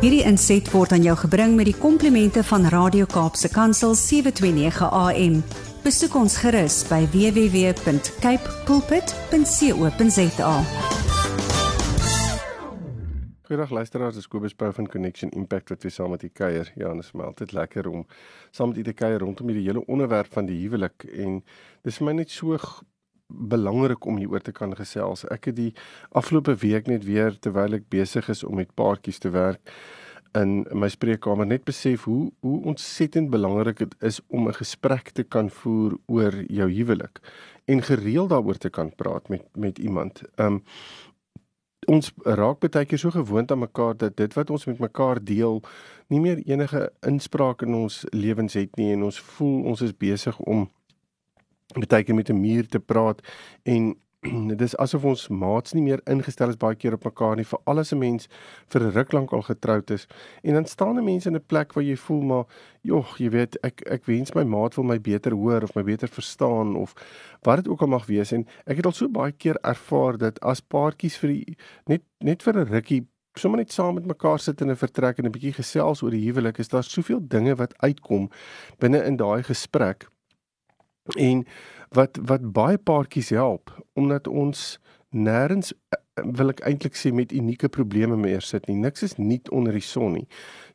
Hierdie inset word aan jou gebring met die komplimente van Radio Kaapse Kansel 729 AM. Besoek ons gerus by www.cape pulpit.co.za. Goeiedag luisteraars, dis Kobus Pau van Connection Impact wat weer saam met u kuier. Ja, dit is my altyd lekker om saam met u te kuier rondom hierdie hele onderwerp van die huwelik en dis vir my net so belangrik om hieroor te kan gesels. Ek het die afgelope week net weer terwyl ek besig is om met paartjies te werk in my spreekkamer net besef hoe hoe ontsettend belangrik dit is om 'n gesprek te kan voer oor jou huwelik en gereeld daaroor te kan praat met met iemand. Um ons raak baie keer so gewoond aan mekaar dat dit wat ons met mekaar deel nie meer enige inspraak in ons lewens het nie en ons voel ons is besig om baie keer met 'n muur te praat en dit is asof ons maats nie meer ingestel is baie keer op mekaar nie vir alles 'n mens vir 'n ruk lank al getroud is. En dan staan 'n mens in 'n plek waar jy voel maar jogg jy weet ek ek wens my maat wil my beter hoor of my beter verstaan of wat dit ook al mag wees. En ek het al so baie keer ervaar dat as paartjies vir die, net net vir 'n rukkie sommer net saam met mekaar sit in 'n vertrek en 'n bietjie gesels oor die huwelik is daar soveel dinge wat uitkom binne in daai gesprek En wat wat baie paartjies help omdat ons nêrens eh, wil ek eintlik sê met unieke probleme meer sit nie. Niks is nie onder die son nie.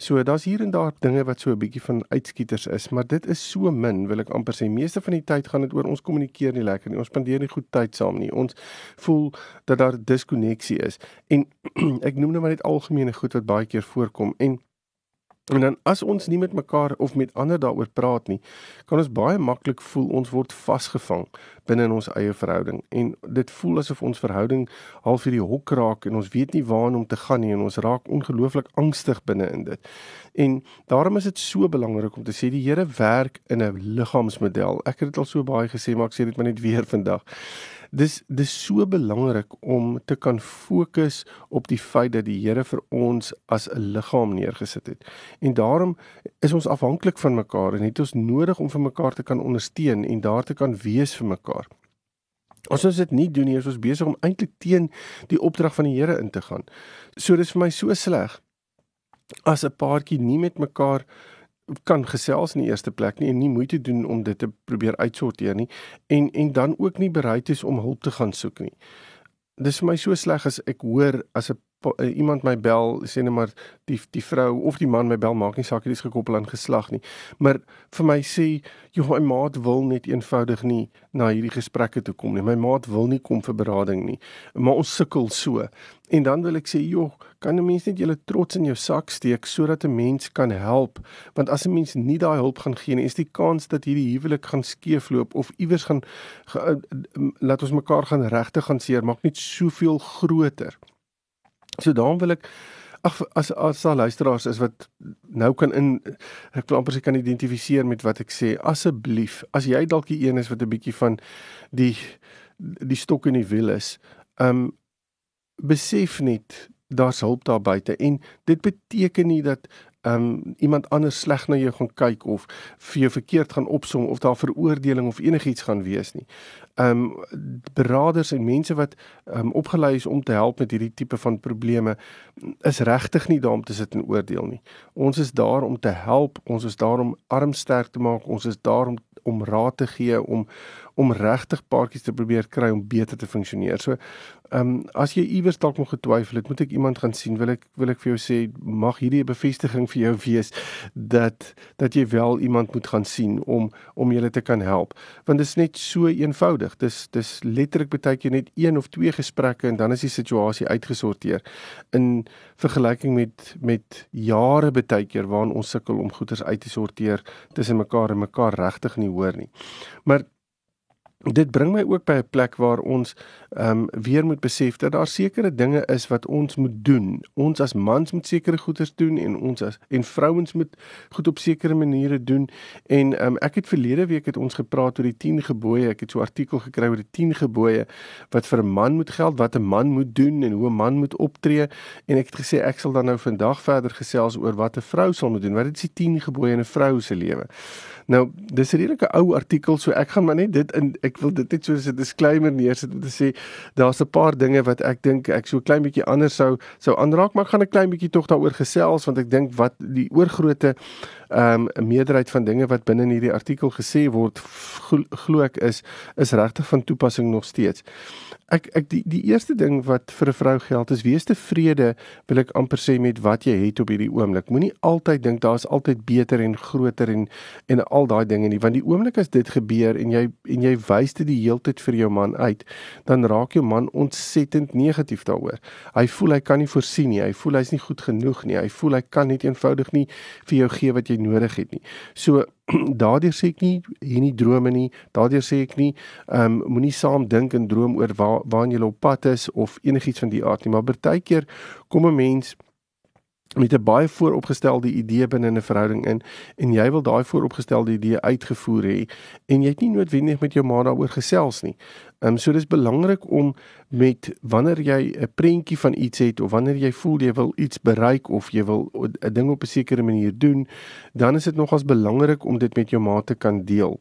So daar's hier en daar dinge wat so 'n bietjie van uitskieters is, maar dit is so min, wil ek amper sê. Meeste van die tyd gaan dit oor ons kommunikeer nie lekker nie. Ons spandeer nie goed tyd saam nie. Ons voel dat daar diskonneksie is. En ek noem nou maar net algemene goed wat baie keer voorkom en En dan as ons nie met mekaar of met ander daaroor praat nie, kan ons baie maklik voel ons word vasgevang binne in ons eie verhouding en dit voel asof ons verhouding half hierdie hok raak en ons weet nie waarna om te gaan nie en ons raak ongelooflik angstig binne in dit. En daarom is dit so belangrik om te sê die Here werk in 'n liggaamsmodel. Ek het dit al so baie gesê, maar ek sê dit maar net weer vandag. Dis dis so belangrik om te kan fokus op die feit dat die Here vir ons as 'n liggaam neergesit het. En daarom is ons afhanklik van mekaar en het ons nodig om vir mekaar te kan ondersteun en daar te kan wees vir mekaar. As ons dit nie doen nie, is ons besig om eintlik teen die opdrag van die Here in te gaan. So dis vir my so sleg as 'n paartjie nie met mekaar kan gesels in die eerste plek nie en nie moeite doen om dit te probeer uitsorteer nie en en dan ook nie bereid is om hulp te gaan soek nie. Dis vir my so sleg as ek hoor as 'n iemand my bel, sê net maar die die vrou of die man my bel maak nie saak dit is gekoppel aan geslag nie. Maar vir my sê, "Joh, my maat wil net eenvoudig nie na hierdie gesprekke toe kom nie. My maat wil nie kom vir berading nie. Maar ons sukkel so." En dan wil ek sê, "Joh, kan 'n mens net julle trots in jou sak steek sodat 'n mens kan help? Want as 'n mens nie daai hulp gaan gee nie, is die kans dat hierdie huwelik gaan skeefloop of iewers gaan ge, laat ons mekaar gaan regtig gaan seermaak net soveel groter." So daarom wil ek ag as as daar luisteraars is wat nou kan in ek wil amper sê kan identifiseer met wat ek sê asseblief as jy dalk die een is wat 'n bietjie van die die stok in die wiel is um besef net daar's hulp daar buite en dit beteken nie dat um iemand anders sleg na jou gaan kyk of vir jou verkeerd gaan opsom of daar veroordeling of enigiets gaan wees nie. Um beraders en mense wat um opgelei is om te help met hierdie tipe van probleme is regtig nie daar om te sit en oordeel nie. Ons is daar om te help, ons is daar om arm sterk te maak, ons is daar om om raad te gee om om regtig paartjies te probeer kry om beter te funksioneer. So, ehm um, as jy iewers dalk nog getwyfel het, moet ek iemand gaan sien. Wil ek wil ek vir jou sê mag hierdie 'n bevestiging vir jou wees dat dat jy wel iemand moet gaan sien om om julle te kan help. Want dit is net so eenvoudig. Dis dis letterlik baie keer net een of twee gesprekke en dan is die situasie uitgesorteer. In vergelyking met met jare baie keer waarin ons sukkel om goeders uit te sorteer tussen mekaar en mekaar regtig nie hoor nie. Maar dit bring my ook by 'n plek waar ons ehm um, weer moet besef dat daar sekere dinge is wat ons moet doen. Ons as mans moet sekere goeders doen en ons as en vrouens moet goed op sekere maniere doen. En ehm um, ek het verlede week het ons gepraat oor die 10 gebooie. Ek het so 'n artikel gekry oor die 10 gebooie wat vir 'n man moet geld, wat 'n man moet doen en hoe 'n man moet optree. En ek het gesê ek sal dan nou vandag verder gesels oor wat 'n vrou sal moet doen. Wat is die 10 gebooie in 'n vrou se lewe? Nou, dis 'n redelike ou artikel, so ek gaan maar net dit in ek wil dit net so as 'n disclaimer neersit om te sê daar's 'n paar dinge wat ek dink ek so klein bietjie anders sou sou aanraak, maar ek gaan 'n klein bietjie tog daaroor gesels want ek dink wat die oorgrootte ehm um, meerderheid van dinge wat binne in hierdie artikel gesê word glo ek is is regtig van toepassing nog steeds. Ek ek die die eerste ding wat vir 'n vrou geld is wees tevrede wil ek amper sê met wat jy het op hierdie oomblik. Moenie altyd dink daar's altyd beter en groter en en al daai dinge nie want die oomblik as dit gebeur en jy en jy wys dit die heeltyd vir jou man uit, dan raak jou man ontsettend negatief daaroor. Hy voel hy kan nie voorsien nie. Hy voel hy's nie goed genoeg nie. Hy voel hy kan net eenvoudig nie vir jou gee wat jy nodig het nie. So daardeur sê ek nie hier nie drome nie. Daardeur sê ek nie ehm um, moenie saam dink en droom oor waar waar jy op pad is of enigiets van die aard nie, maar partykeer kom 'n mens met 'n baie vooropgestelde idee binne 'n verhouding in en jy wil daai vooropgestelde idee uitgevoer hê en jy het nie noodwendig met jou ma daaroor gesels nie. Ehm um, so dis belangrik om met wanneer jy 'n prentjie van iets het of wanneer jy voel jy wil iets bereik of jy wil 'n ding op 'n sekere manier doen, dan is dit nogals belangrik om dit met jou ma te kan deel.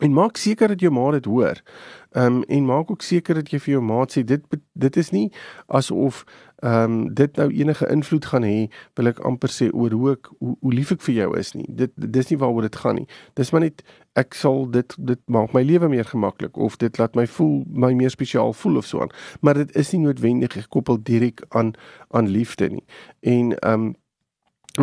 En maak seker dat jou ma dit hoor. Ehm um, en maak ook seker dat jy vir jou maat sê dit dit is nie asof ehm um, dit nou enige invloed gaan hê wil ek amper sê oor hoe ek hoe, hoe lief ek vir jou is nie. Dit dis nie waaroor dit gaan nie. Dis maar net ek sal dit dit maak my lewe meer gemaklik of dit laat my voel my meer spesiaal voel of so aan. Maar dit is nie noodwendig gekoppel direk aan aan liefde nie. En ehm um,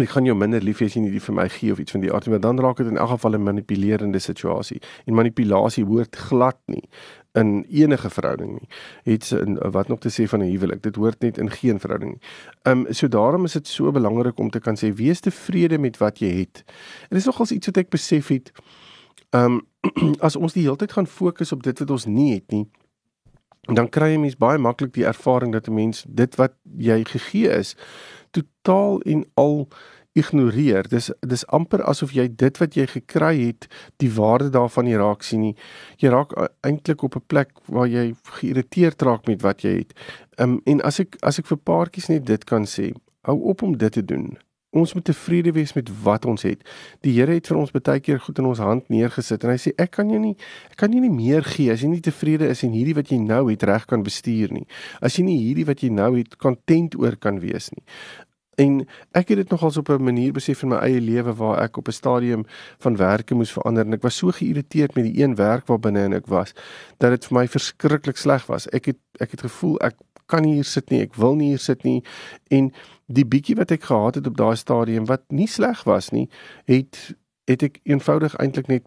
ek gaan jou minder lief hê as jy nie die vir my gee of iets van die aard nie, maar dan raak dit in elk geval 'n manipulerende situasie. En manipulasie hoort glad nie in enige verhouding nie. Het in wat nog te sê van 'n huwelik. Dit hoort net in geen verhouding nie. Ehm um, so daarom is dit so belangrik om te kan sê wees tevrede met wat jy het. En dis nogals iets wat ek besef het. Ehm um, as ons die hele tyd gaan fokus op dit wat ons nie het nie, dan kry jy mens baie maklik die ervaring dat 'n mens dit wat jy gegee is totaal en al ignoreer. Dis dis amper asof jy dit wat jy gekry het, die waarde daarvan nie raak sien nie. Jy raak uh, eintlik op 'n plek waar jy geïrriteerd raak met wat jy het. Um, en as ek as ek vir paartjies net dit kan sê, hou op om dit te doen. Ons moet tevrede wees met wat ons het. Die Here het vir ons baie keer goed in ons hand neergesit en hy sê ek kan jou nie ek kan jou nie meer gee as jy nie tevrede is en hierdie wat jy nou het reg kan bestuur nie. As jy nie hierdie wat jy nou het kontent oor kan wees nie. En ek het dit nogals op 'n manier besef in my eie lewe waar ek op 'n stadium van werke moes verander en ek was so geïrriteerd met die een werk waarbinne ek was dat dit vir my verskriklik sleg was. Ek het ek het gevoel ek kan nie hier sit nie, ek wil nie hier sit nie en die bietjie wat ek gehad het op daai stadium wat nie sleg was nie, het het ek eenvoudig eintlik net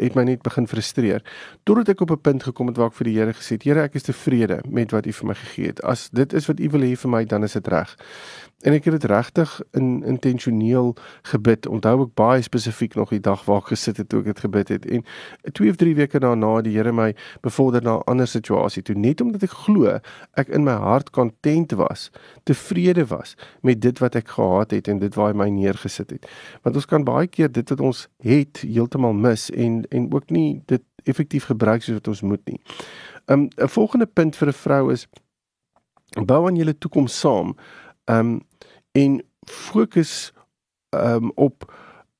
het my net begin frustreer. Totdat ek op 'n punt gekom het waar ek vir die Here gesê het Here ek is tevrede met wat U vir my gegee het. As dit is wat U wil hê vir my dan is dit reg. En ek het dit regtig in intentioneel gebid. Onthou ek baie spesifiek nog die dag waar ek gesit het toe ek dit gebid het. En 2 of 3 weke daarna het die Here my bevorder na 'n ander situasie toe. Net omdat ek glo ek in my hart kontent was tevrede was met dit wat ek gehad het en dit waar hy my neergesit het. Want ons kan baie keer dit wat ons het heeltemal mis en en ook nie dit effektief gebruik soos wat ons moet nie. Um 'n volgende punt vir 'n vrou is bou aan julle toekoms saam. Um en fokus um op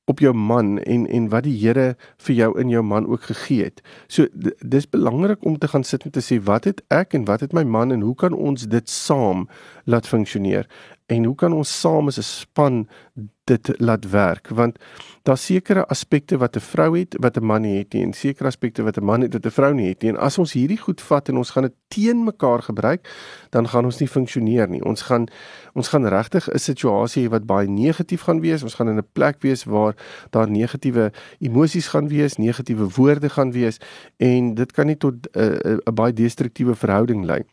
op jou man en en wat die Here vir jou in jou man ook gegee het. So dis belangrik om te gaan sit en te sê wat het ek en wat het my man en hoe kan ons dit saam laat funksioneer? En hoe kan ons saam as 'n span dit laat werk? Want daar sekere aspekte wat 'n vrou het wat 'n man nie het nie en sekere aspekte wat 'n man het wat 'n vrou nie het nie. En as ons hierdie goed vat en ons gaan dit teen mekaar gebruik dan gaan ons nie funksioneer nie. Ons gaan ons gaan regtig 'n situasie wat baie negatief gaan wees. Ons gaan in 'n plek wees waar daar negatiewe emosies gaan wees negatiewe woorde gaan wees en dit kan nie tot 'n uh, 'n baie destruktiewe verhouding lei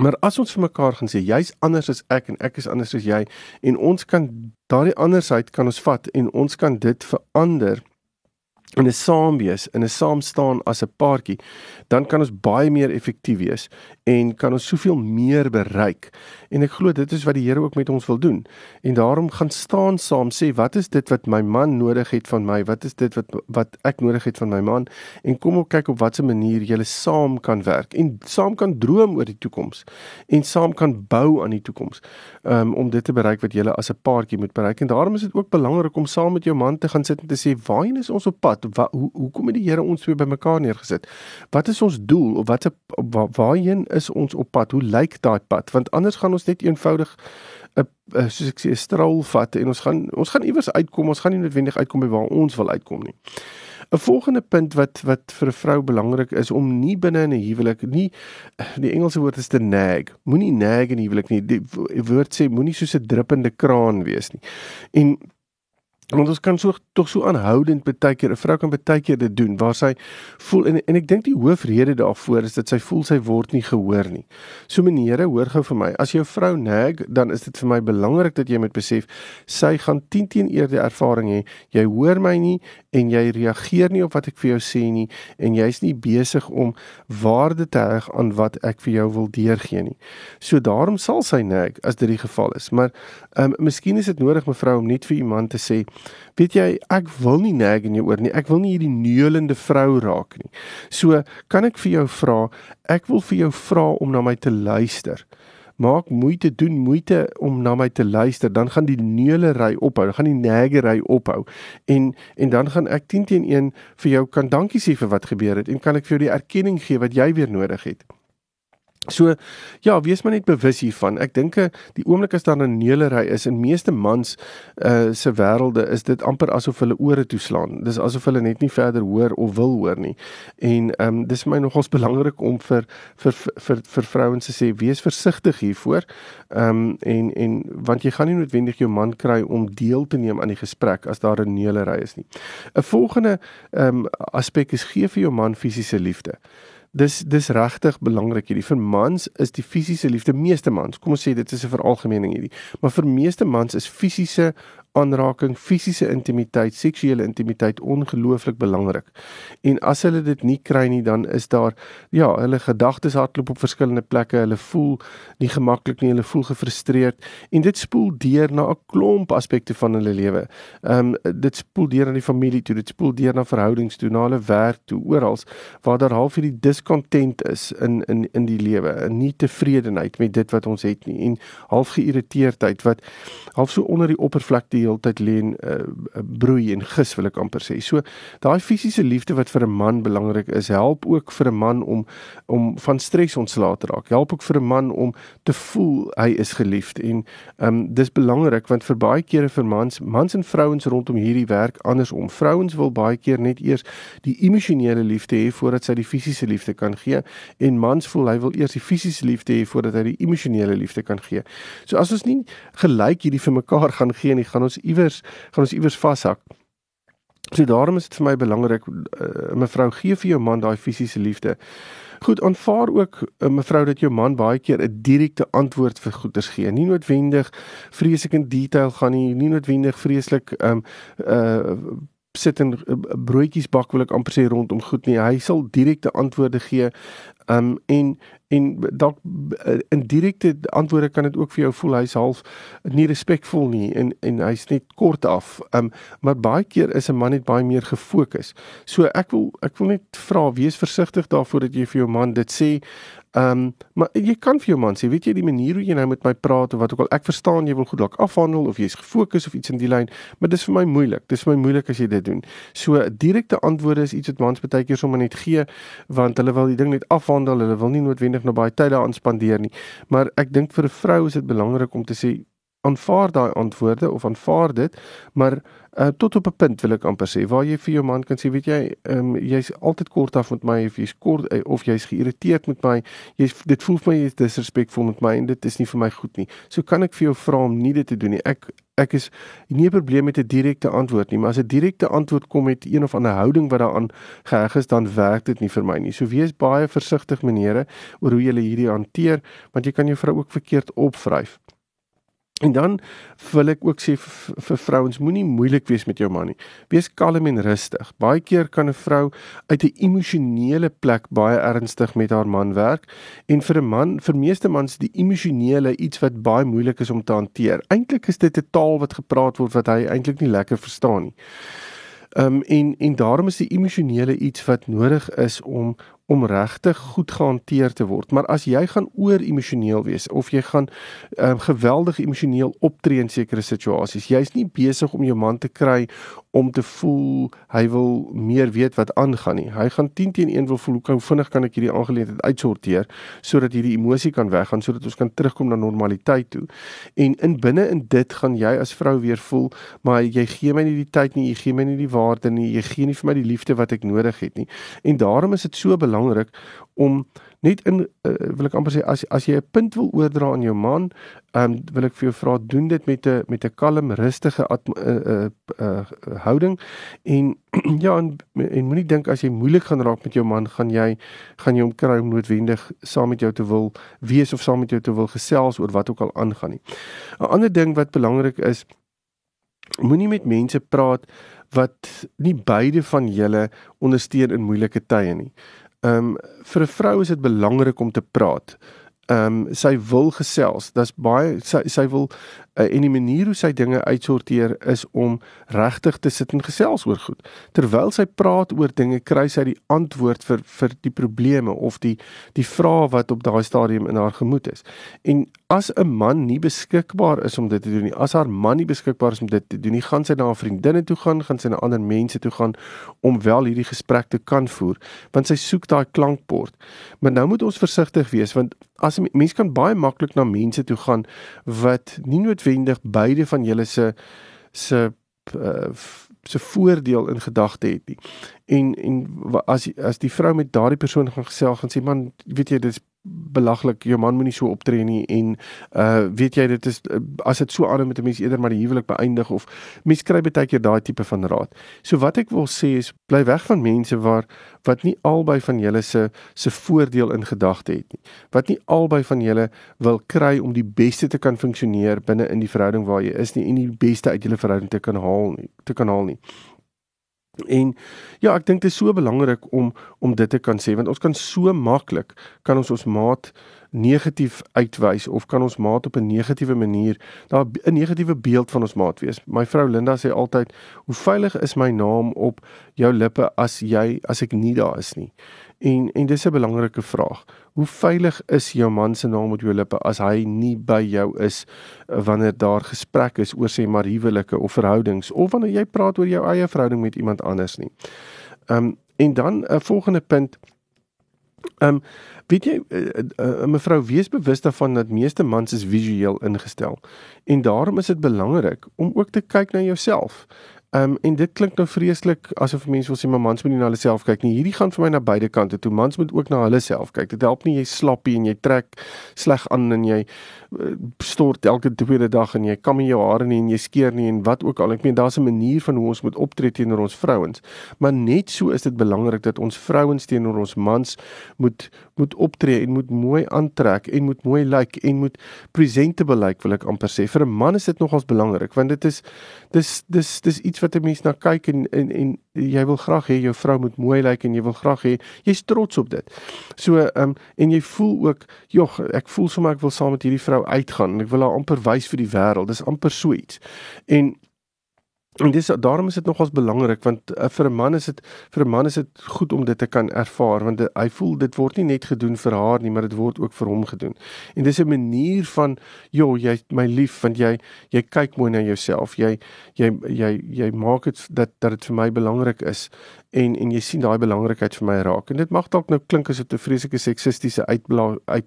Maar as ons vir mekaar gaan sê jy's anders as ek en ek is anders as jy en ons kan daardie andersheid kan ons vat en ons kan dit verander in 'n saam wees, in 'n saam staan as 'n paartjie, dan kan ons baie meer effektief wees en kan ons soveel meer bereik. En ek glo dit is wat die Here ook met ons wil doen. En daarom gaan staan saam sê wat is dit wat my man nodig het van my? Wat is dit wat wat ek nodig het van my man? En kom ook kyk op watter manier julle saam kan werk en saam kan droom oor die toekoms en saam kan bou aan die toekoms. Um, om dit te bereik wat julle as 'n paartjie moet bereik. En daarom is dit ook belangrik om saam met jou man te gaan sit en te sê waarheen is ons op pad? Pad? Wat hoe hoekom het die Here ons twee bymekaar neergesit? Wat is ons doel of wat waar, waarheen is ons op pad? Hoe lyk daai pad? Want anders gaan ons net eenvoudig 'n soos ek sê 'n straal vat en ons gaan ons gaan iewers uitkom. Ons gaan nie noodwendig uitkom by waar ons wil uitkom nie. 'n Volgende punt wat wat vir 'n vrou belangrik is om nie binne in 'n huwelik nie die Engelse woord is te nag. Moenie nag in huwelik nie. Die woord sê moenie soos 'n druppende kraan wees nie. En want ons kan so tog so aanhoudend baie keer 'n vrou kan baie keer dit doen waar sy voel en en ek dink die hoofrede daarvoor is dat sy voel sy word nie gehoor nie. So menere, hoor gou vir my, as jou vrou nag, dan is dit vir my belangrik dat jy moet besef sy gaan 10 teen eerder ervaring hê. Jy hoor my nie en jy reageer nie op wat ek vir jou sê nie en jy's nie besig om waarde te heg aan wat ek vir jou wil deurgee nie. So daarom sal sy nag as dit die geval is. Maar ehm um, miskien is dit nodig mevrou om net vir iemand te sê Weet jy, ek wil nie nag in jou oor nie. Ek wil nie hierdie neulende vrou raak nie. So, kan ek vir jou vra, ek wil vir jou vra om na my te luister. Maak moeite doen moeite om na my te luister, dan gaan die neulery ophou, dan gaan die nagery ophou. En en dan gaan ek 10 teen 1 vir jou kan dankie sê vir wat gebeur het en kan ek vir jou die erkenning gee wat jy weer nodig het. So ja, wees maar net bewus hiervan. Ek dink eh, die oomblik as daar 'n neulery is in meeste mans uh se wêrelde is dit amper asof hulle ore toeslaan. Dis asof hulle net nie verder hoor of wil hoor nie. En ehm um, dis vir my nogals belangrik om vir vir vir vir vrouens te sê wees versigtig hiervoor. Ehm um, en en want jy gaan nie noodwendig jou man kry om deel te neem aan die gesprek as daar 'n neulery is nie. 'n Volgende ehm um, aspek is gee vir jou man fisiese liefde dis dis regtig belangrik hierdie. Vir mans is die fisiese liefde meeste mans. Kom ons sê dit is 'n veralgemening hierdie. Maar vir meeste mans is fisiese aanraking, fisiese intimiteit, seksuele intimiteit ongelooflik belangrik. En as hulle dit nie kry nie, dan is daar ja, hulle gedagtes hardloop op verskillende plekke. Hulle voel nie gemaklik nie, hulle voel gefrustreerd en dit spoel deur na 'n klomp aspekte van hulle lewe. Ehm um, dit spoel deur na die familie toe, dit spoel deur na verhoudings toe, na hulle werk toe, oral waar daar half hierdie discontent is in in in die lewe, 'n nie tevredenheid met dit wat ons het nie en half geïrriteerdheid wat half so onder die oppervlakte die hele tyd lê en uh, broei en gis wil ek amper sê. So daai fisiese liefde wat vir 'n man belangrik is, help ook vir 'n man om om van stres ontslae te raak. Help ook vir 'n man om te voel hy is geliefd en ehm um, dis belangrik want vir baie kere vir mans, mans en vrouens rondom hierdie werk andersom. Vrouens wil baie keer net eers die emosionele liefde hê voordat sy die fisiese liefde kan gee en mans voel hy wil eers die fisiese liefde hê voordat hy die emosionele liefde kan gee. So as ons nie gelyk hierdie vir mekaar gaan gee nie, gaan ons ons iewers gaan ons iewers vashak. So daarom is dit vir my belangrik uh, mevrou gee vir jou man daai fisiese liefde. Goed, aanvaar ook uh, mevrou dat jou man baie keer 'n direkte antwoord vir goeders gee. Nie noodwendig vreeslik in detail gaan nie, nie noodwendig vreeslik um uh sit en broodjies bak wil ek amper sê rondom goed nie. Hy sal direkte antwoorde gee. Um en en dalk eh, in direkte antwoorde kan dit ook vir jou voel hy's half nie respekvol nie en en hy's net kort af. Um maar baie keer is 'n man net baie meer gefokus. So ek wil ek wil net vra wees versigtig daarvoor dat jy vir jou man dit sê. Ehm um, maar jy kan vir jou man sê, weet jy die manier hoe jy nou met my praat of wat ook al ek verstaan jy wil goed dalk afhandel of jy's gefokus of iets in die lyn, maar dis vir my moeilik. Dis vir my moeilik as jy dit doen. So direkte antwoorde is iets wat mans baie keer sommer net gee want hulle wil die ding net afhandel. Hulle wil nie noodwendig nou baie tyd daaraan spandeer nie. Maar ek dink vir 'n vrou is dit belangrik om te sê aanvaar daai antwoorde of aanvaar dit, maar uh, tot op 'n punt wil ek amper sê waar jy vir jou man kan sê, weet jy, um, jy's altyd kort af met my of jy's kort uh, of jy's geïrriteerd met my, jy's dit voel vir my jy's disrespekvol met my en dit is nie vir my goed nie. So kan ek vir jou vra om nie dit te doen nie. Ek ek is nie 'n probleem met 'n direkte antwoord nie, maar as 'n direkte antwoord kom met een of ander houding wat daaraan geheg is, dan werk dit nie vir my nie. So wees baie versigtig menere oor hoe jy hierdie hanteer, want jy kan jou vrou ook verkeerd opvryf. En dan wil ek ook sê vir, vir vrouens moenie moeilik wees met jou man nie. Wees kalm en rustig. Baie keer kan 'n vrou uit 'n emosionele plek baie ernstig met haar man werk en vir 'n man, vir meeste mans die emosionele iets wat baie moeilik is om te hanteer. Eintlik is dit 'n taal wat gepraat word wat hy eintlik nie lekker verstaan nie. Ehm um, en en daarom is die emosionele iets wat nodig is om om regtig goed gehanteer te word. Maar as jy gaan oor emosioneel wees of jy gaan um, geweldig emosioneel optree in sekere situasies, jy's nie besig om jou man te kry om te voel hy wil meer weet wat aangaan nie. Hy gaan 10 teen 1 wil voel hoe vinnig kan ek hierdie aangeleentheid uitsorteer sodat hierdie emosie kan weggaan sodat ons kan terugkom na normaliteit toe. En in binne in dit gaan jy as vrou weer voel, maar jy gee my nie die tyd nie, jy gee my nie die waarde nie, jy gee nie vir my die liefde wat ek nodig het nie. En daarom is dit so belangrik om net in uh, wil ek amper sê as as jy 'n punt wil oordra aan jou man, ehm um, wil ek vir jou vra doen dit met 'n met 'n kalm, rustige uh, uh, uh, houding en ja en, en moenie dink as jy moeilik gaan raak met jou man, gaan jy gaan jy hom kry om noodwendig saam met jou te wil wees of saam met jou te wil gesels oor wat ook al aangaan nie. 'n Ander ding wat belangrik is moenie met mense praat wat nie beide van julle ondersteun in moeilike tye nie. Ehm um, vir 'n vrou is dit belangrik om te praat. Ehm um, sy wil gesels. Dit's baie sy sy wil uh, en die manier hoe sy dinge uitsorteer is om regtig te sit en gesels oor goed. Terwyl sy praat oor dinge, kry sy die antwoord vir vir die probleme of die die vrae wat op daai stadium in haar gemoed is. En as 'n man nie beskikbaar is om dit te doen nie, as haar man nie beskikbaar is om dit te doen nie, gaan sy na haar vriendinne toe gaan, gaan sy na ander mense toe gaan om wel hierdie gesprek te kan voer, want sy soek daai klankbord. Maar nou moet ons versigtig wees want as mense kan baie maklik na mense toe gaan wat nie nood noodwendig beide van julle se se uh, se voordeel in gedagte het nie. En en as as die vrou met daardie persoon gaan gesels gaan sê man, weet jy dis belaglik jou man moenie so optree nie en uh weet jy dit is uh, as dit so aanhou met 'n mens eerder maar die huwelik beëindig of mens kry baie keer daai tipe van raad. So wat ek wil sê is bly weg van mense waar wat nie albei van julle se se voordeel in gedagte het nie. Wat nie albei van julle wil kry om die beste te kan funksioneer binne in die verhouding waar jy is nie en die beste uit julle verhouding te kan haal nie, te kan haal nie. En ja, ek dink dit is so belangrik om om dit te kan sê want ons kan so maklik kan ons ons maat negatief uitwys of kan ons maat op 'n negatiewe manier daar 'n negatiewe beeld van ons maat wees. My vrou Linda sê altyd, "Hoe veilig is my naam op jou lippe as jy as ek nie daar is nie?" En en dis 'n belangrike vraag. Hoe veilig is jou man se naam op jou lippe as hy nie by jou is eh, wanneer daar gesprek is oor sê maar huwelike of verhoudings of wanneer jy praat oor jou eie verhouding met iemand anders nie. Um, en dan 'n uh, volgende punt. Ehm um, weet jy uh, uh, mevrou wees bewus daarvan dat meeste mans is visueel ingestel en daarom is dit belangrik om ook te kyk na jouself. Ehm um, en dit klink nou vreeslik asof mense wil sê maar mans moet nie na hulle self kyk nie. Hierdie gaan vir my na beide kante toe. Mans moet ook na hulle self kyk. Dit help nie jy slappie en jy trek sleg aan en jy uh, stort elke tweede dag en jy kam in jou hare nie en jy skeer nie en wat ook al. Ek meen daar's 'n manier van hoe ons moet optree teenoor ons vrouens. Maar net so is dit belangrik dat ons vrouens teenoor ons mans moet moet optree en moet mooi aantrek en moet mooi lyk like, en moet presentable lyk like, wil ek amper sê. Vir 'n man is dit nogals belangrik want dit is dis dis dis iets wat 'n mens na kyk en en en jy wil graag hê jou vrou moet mooi lyk en jy wil graag hê jy's trots op dit. So ehm um, en jy voel ook, jog, ek voel sommer ek wil saam met hierdie vrou uitgaan en ek wil haar amper wys vir die wêreld. Dis amper so iets. En En dis daarom is dit nogals belangrik want uh, vir 'n man is dit vir 'n man is dit goed om dit te kan ervaar want uh, hy voel dit word nie net gedoen vir haar nie maar dit word ook vir hom gedoen. En dis 'n manier van joh jy my lief want jy jy kyk mooi na jouself. Jy jy jy jy maak dit dat dat dit vir my belangrik is en en jy sien daai belangrikheid vir my raak. En dit mag dalk nou klink as 'n vreeslike seksistiese uitbla uit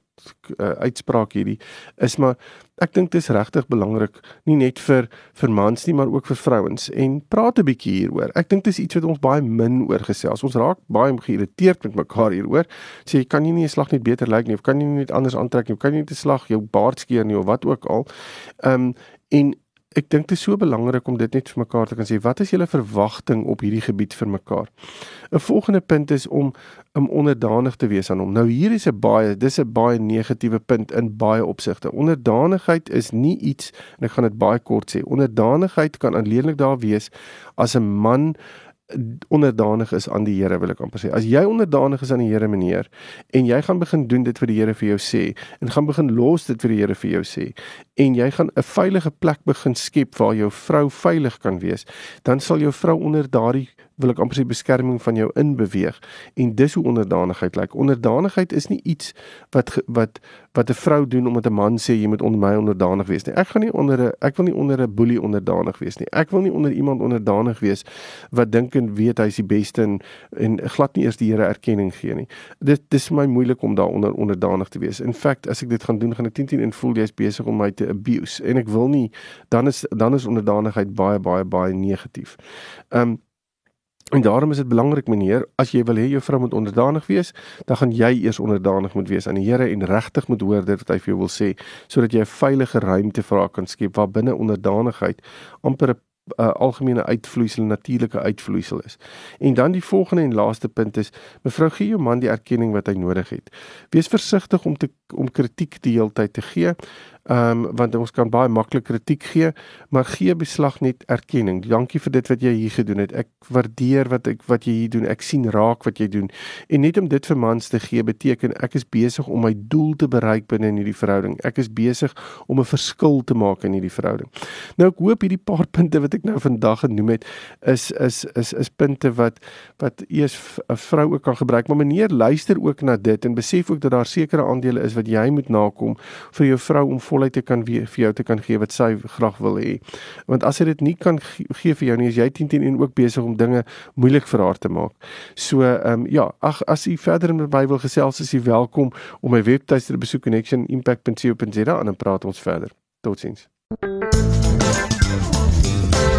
uh, uitspraak hierdie is maar ek dink dit is regtig belangrik nie net vir vir mans nie maar ook vir vrouens en praat 'n bietjie hieroor. Ek dink dit is iets wat ons baie min oor gesels. Ons raak baie geïrriteerd met mekaar hieroor. Sê jy kan nie 'n slag net beter lyk nie of kan jy nie net anders aantrek nie kan jy nie 'n slag jou baard skeer nie of wat ook al. Ehm um, en ek dink dit is so belangrik om dit net vir mekaar te kan sê. Wat is julle verwagting op hierdie gebied vir mekaar? 'n Volgende punt is om om onderdanig te wees aan hom. Nou hier is 'n baie dis 'n baie negatiewe punt in baie opsigte. Onderdanigheid is nie iets en ek gaan dit baie kort sê. Onderdanigheid kan alleenlik daar wees as 'n man onderdanig is aan die Here wil ek amper sê. As jy onderdanig is aan die Here meneer en jy gaan begin doen dit vir die Here vir jou sê en gaan begin los dit vir die Here vir jou sê en jy gaan 'n veilige plek begin skep waar jou vrou veilig kan wees, dan sal jou vrou onder daardie wil ek amper sê beskerming van jou inbeweeg en dis hoe onderdanigheid lyk. Onderdanigheid is nie iets wat wat wat 'n vrou doen omdat 'n man sê jy moet onder my onderdanig wees nie. Ek gaan nie onder 'n ek wil nie onder 'n boelie onderdanig wees nie. Ek wil nie onder iemand onderdanig wees wat dink en weet hy's die beste en en glad nie eers die Here erkenning gee nie. Dit dis vir my moeilik om daaronder onderdanig te wees. In feite, as ek dit gaan doen, gaan ek 10 10 en voel jy's besig om my te abuse en ek wil nie dan is dan is onderdanigheid baie baie baie negatief. Um En daarom is dit belangrik meneer, as jy wil hê jou vrou moet onderdanig wees, dan gaan jy eers onderdanig moet wees aan die Here en regtig moet hoor dit wat hy vir jou wil sê, sodat jy 'n veilige ruimte vir haar kan skep waar binne onderdanigheid amper 'n uh, algemene uitvloeisel natuurlike uitvloeisel is. En dan die volgende en laaste punt is mevrou gee jou man die erkenning wat hy nodig het. Wees versigtig om te om kritiek die hele tyd te gee. Ehm um, want ons kan baie maklik kritiek gee, maar gee beslag net erkenning. Dankie vir dit wat jy hier gedoen het. Ek waardeer wat ek wat jy hier doen. Ek sien raak wat jy doen. En net om dit vir mans te gee beteken ek is besig om my doel te bereik binne in hierdie verhouding. Ek is besig om 'n verskil te maak in hierdie verhouding. Nou ek hoop hierdie paar punte wat ek nou vandag genoem het is is is is punte wat wat eers 'n vrou ook kan gebruik. Maar meneer luister ook na dit en besef ook dat daar sekere aandele is wat jy moet nakom vir jou vrou om volheid te kan vir jou te kan gee wat sy graag wil hê. Want as sy dit nie kan gee vir jou nie, is jy 10 10 en ook besig om dinge moeilik vir haar te maak. So ehm um, ja, ag as jy verder met my wil gesels, is jy welkom om my webtuiste te besoek connectionimpact.co.za en dan praat ons verder. Totsiens.